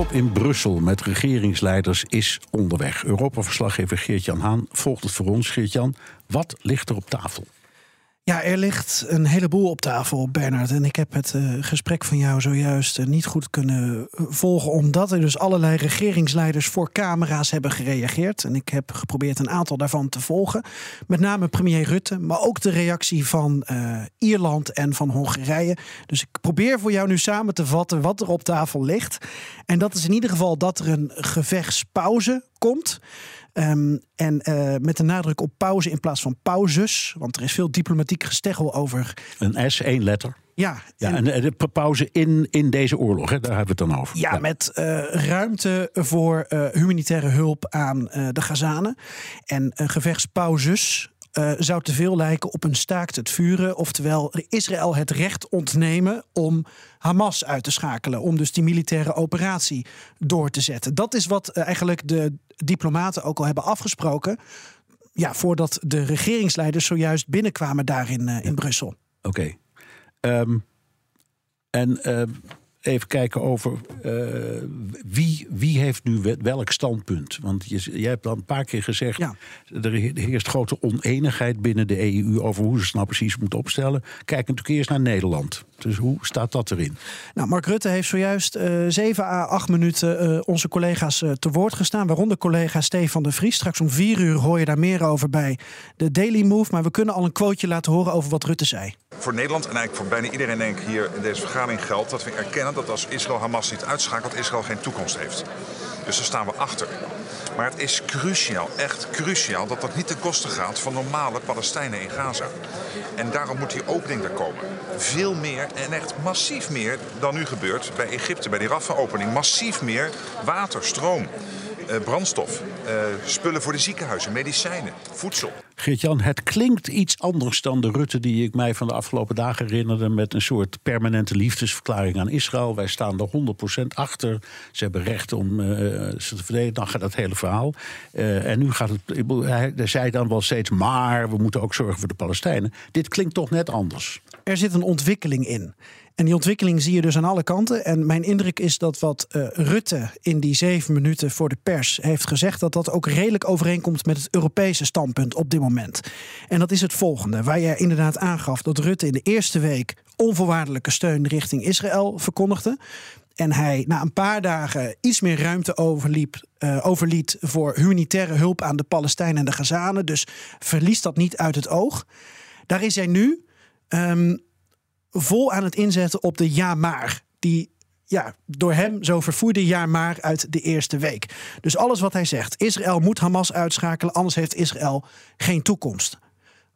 top in Brussel met regeringsleiders is onderweg. Europa-verslaggever Geert-Jan Haan volgt het voor ons. Geert-Jan, wat ligt er op tafel? Ja, er ligt een heleboel op tafel, Bernard. En ik heb het uh, gesprek van jou zojuist uh, niet goed kunnen volgen, omdat er dus allerlei regeringsleiders voor camera's hebben gereageerd. En ik heb geprobeerd een aantal daarvan te volgen. Met name premier Rutte, maar ook de reactie van Ierland en van Hongarije. Dus ik probeer voor jou nu samen te vatten wat er op tafel ligt. En dat is in ieder geval dat er een gevechtspauze komt. Um, en uh, met de nadruk op pauze in plaats van pauzes. Want er is veel diplomatiek gesteggel over. Een S, één letter. Ja, ja en, en de pauze in, in deze oorlog, hè, daar hebben we het dan over. Ja, ja. met uh, ruimte voor uh, humanitaire hulp aan de Gazanen. En gevechtspauzes uh, zou te veel lijken op een staakt het vuren. Oftewel Israël het recht ontnemen om Hamas uit te schakelen. Om dus die militaire operatie door te zetten. Dat is wat uh, eigenlijk de diplomaten ook al hebben afgesproken. Ja, voordat de regeringsleiders zojuist binnenkwamen daar in, uh, in Brussel. Oké. Okay. Um, en even kijken over uh, wie, wie heeft nu welk standpunt. Want je, jij hebt dan een paar keer gezegd... Ja. er heerst grote oneenigheid binnen de EU... over hoe ze het nou precies moeten opstellen. Kijk natuurlijk eerst naar Nederland. Dus hoe staat dat erin? Nou, Mark Rutte heeft zojuist uh, 7 à 8 minuten uh, onze collega's uh, te woord gestaan. Waaronder collega Stefan de Vries. Straks om 4 uur hoor je daar meer over bij de Daily Move. Maar we kunnen al een quoteje laten horen over wat Rutte zei. Voor Nederland en eigenlijk voor bijna iedereen denk ik hier in deze vergadering geldt... dat we erkennen dat als Israël Hamas niet uitschakelt, Israël geen toekomst heeft. Dus daar staan we achter. Maar het is cruciaal, echt cruciaal, dat dat niet ten koste gaat van normale Palestijnen in Gaza. En daarom moet die opening er komen. Veel meer en echt massief meer dan nu gebeurt bij Egypte, bij die Rafah-opening. Massief meer water, stroom, eh, brandstof, eh, spullen voor de ziekenhuizen, medicijnen, voedsel. Geert-Jan, het klinkt iets anders dan de Rutte die ik mij van de afgelopen dagen herinnerde. met een soort permanente liefdesverklaring aan Israël. Wij staan er 100% achter. Ze hebben recht om uh, ze te verdedigen. Dan gaat dat hele verhaal. Uh, en nu gaat het. Hij zei dan wel steeds. maar we moeten ook zorgen voor de Palestijnen. Dit klinkt toch net anders. Er zit een ontwikkeling in. En die ontwikkeling zie je dus aan alle kanten. En mijn indruk is dat wat uh, Rutte in die zeven minuten voor de pers heeft gezegd, dat dat ook redelijk overeenkomt met het Europese standpunt op dit moment. En dat is het volgende, waar je inderdaad aangaf dat Rutte in de eerste week onvoorwaardelijke steun richting Israël verkondigde. En hij na een paar dagen iets meer ruimte overliep, uh, overliet voor humanitaire hulp aan de Palestijnen en de Gazanen. Dus verliest dat niet uit het oog. Daar is hij nu. Um, vol aan het inzetten op de ja maar. Die ja, door hem zo vervoerde ja maar uit de eerste week. Dus alles wat hij zegt. Israël moet Hamas uitschakelen, anders heeft Israël geen toekomst.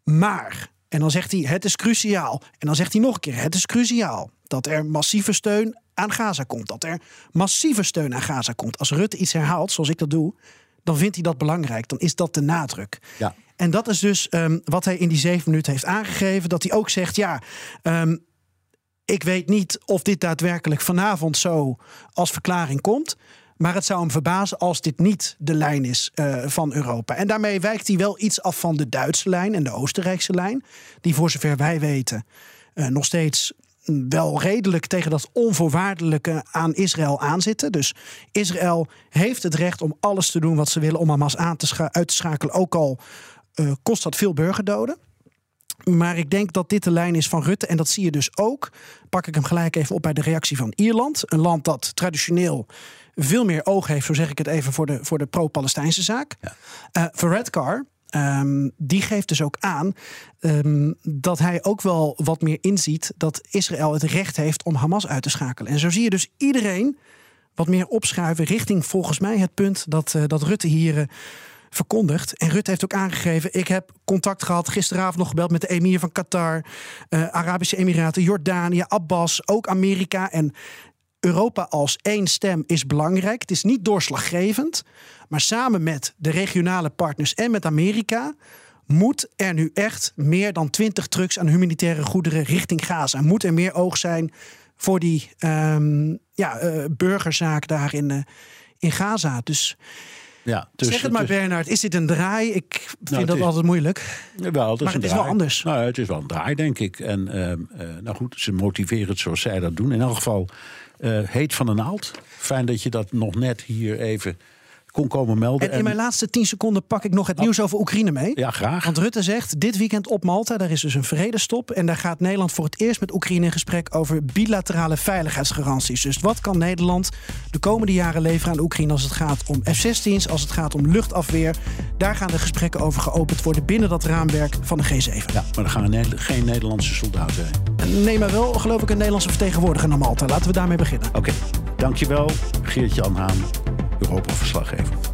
Maar, en dan zegt hij het is cruciaal. En dan zegt hij nog een keer het is cruciaal. Dat er massieve steun aan Gaza komt. Dat er massieve steun aan Gaza komt. Als Rutte iets herhaalt, zoals ik dat doe, dan vindt hij dat belangrijk. Dan is dat de nadruk. Ja. En dat is dus um, wat hij in die zeven minuten heeft aangegeven. Dat hij ook zegt, ja, um, ik weet niet of dit daadwerkelijk vanavond zo als verklaring komt. Maar het zou hem verbazen als dit niet de lijn is uh, van Europa. En daarmee wijkt hij wel iets af van de Duitse lijn en de Oostenrijkse lijn. Die voor zover wij weten uh, nog steeds wel redelijk tegen dat onvoorwaardelijke aan Israël aanzitten. Dus Israël heeft het recht om alles te doen wat ze willen om Hamas aan te uit te schakelen. Ook al kost dat veel burgerdoden. Maar ik denk dat dit de lijn is van Rutte. En dat zie je dus ook. Pak ik hem gelijk even op bij de reactie van Ierland. Een land dat traditioneel veel meer oog heeft, zo zeg ik het even, voor de, voor de pro-Palestijnse zaak. Ja. Uh, Varadkar, Um, die geeft dus ook aan um, dat hij ook wel wat meer inziet dat Israël het recht heeft om Hamas uit te schakelen. En zo zie je dus iedereen wat meer opschuiven richting volgens mij het punt dat, uh, dat Rutte hier. Uh, verkondigd. En Rutte heeft ook aangegeven: ik heb contact gehad, gisteravond nog gebeld met de emir van Qatar, uh, Arabische Emiraten, Jordanië, Abbas, ook Amerika. En Europa als één stem is belangrijk. Het is niet doorslaggevend, maar samen met de regionale partners en met Amerika moet er nu echt meer dan 20 trucks aan humanitaire goederen richting Gaza. Moet er meer oog zijn voor die um, ja, uh, burgerzaak daar in, uh, in Gaza. Dus Ja, dus, zeg het maar, dus- Bernard. Is dit een draai? Ik vind Nou, het dat is- altijd moeilijk. Dat Maar is een het is wel anders. Nou, het is wel een draai, denk ik. En ehm, eh, nou goed, ze motiveren het zoals zij dat doen. In elk geval eh, heet van de naald. Fijn dat je dat nog net hier even kon komen melden. En in mijn laatste tien seconden pak ik nog het nieuws over Oekraïne mee. Ja, graag. Want Rutte zegt dit weekend op Malta, daar is dus een vredestop. En daar gaat Nederland voor het eerst met Oekraïne in gesprek over bilaterale veiligheidsgaranties. Dus wat kan Nederland de komende jaren leveren aan Oekraïne als het gaat om F-16's, als het gaat om luchtafweer. Daar gaan de gesprekken over geopend worden binnen dat raamwerk van de G7. Ja, maar er gaan geen Nederlandse soldaten heen. Neem maar wel, geloof ik, een Nederlandse vertegenwoordiger naar Malta. Laten we daarmee beginnen. Oké, dankjewel. Geert-Jan Haan, Europa-verslaggever.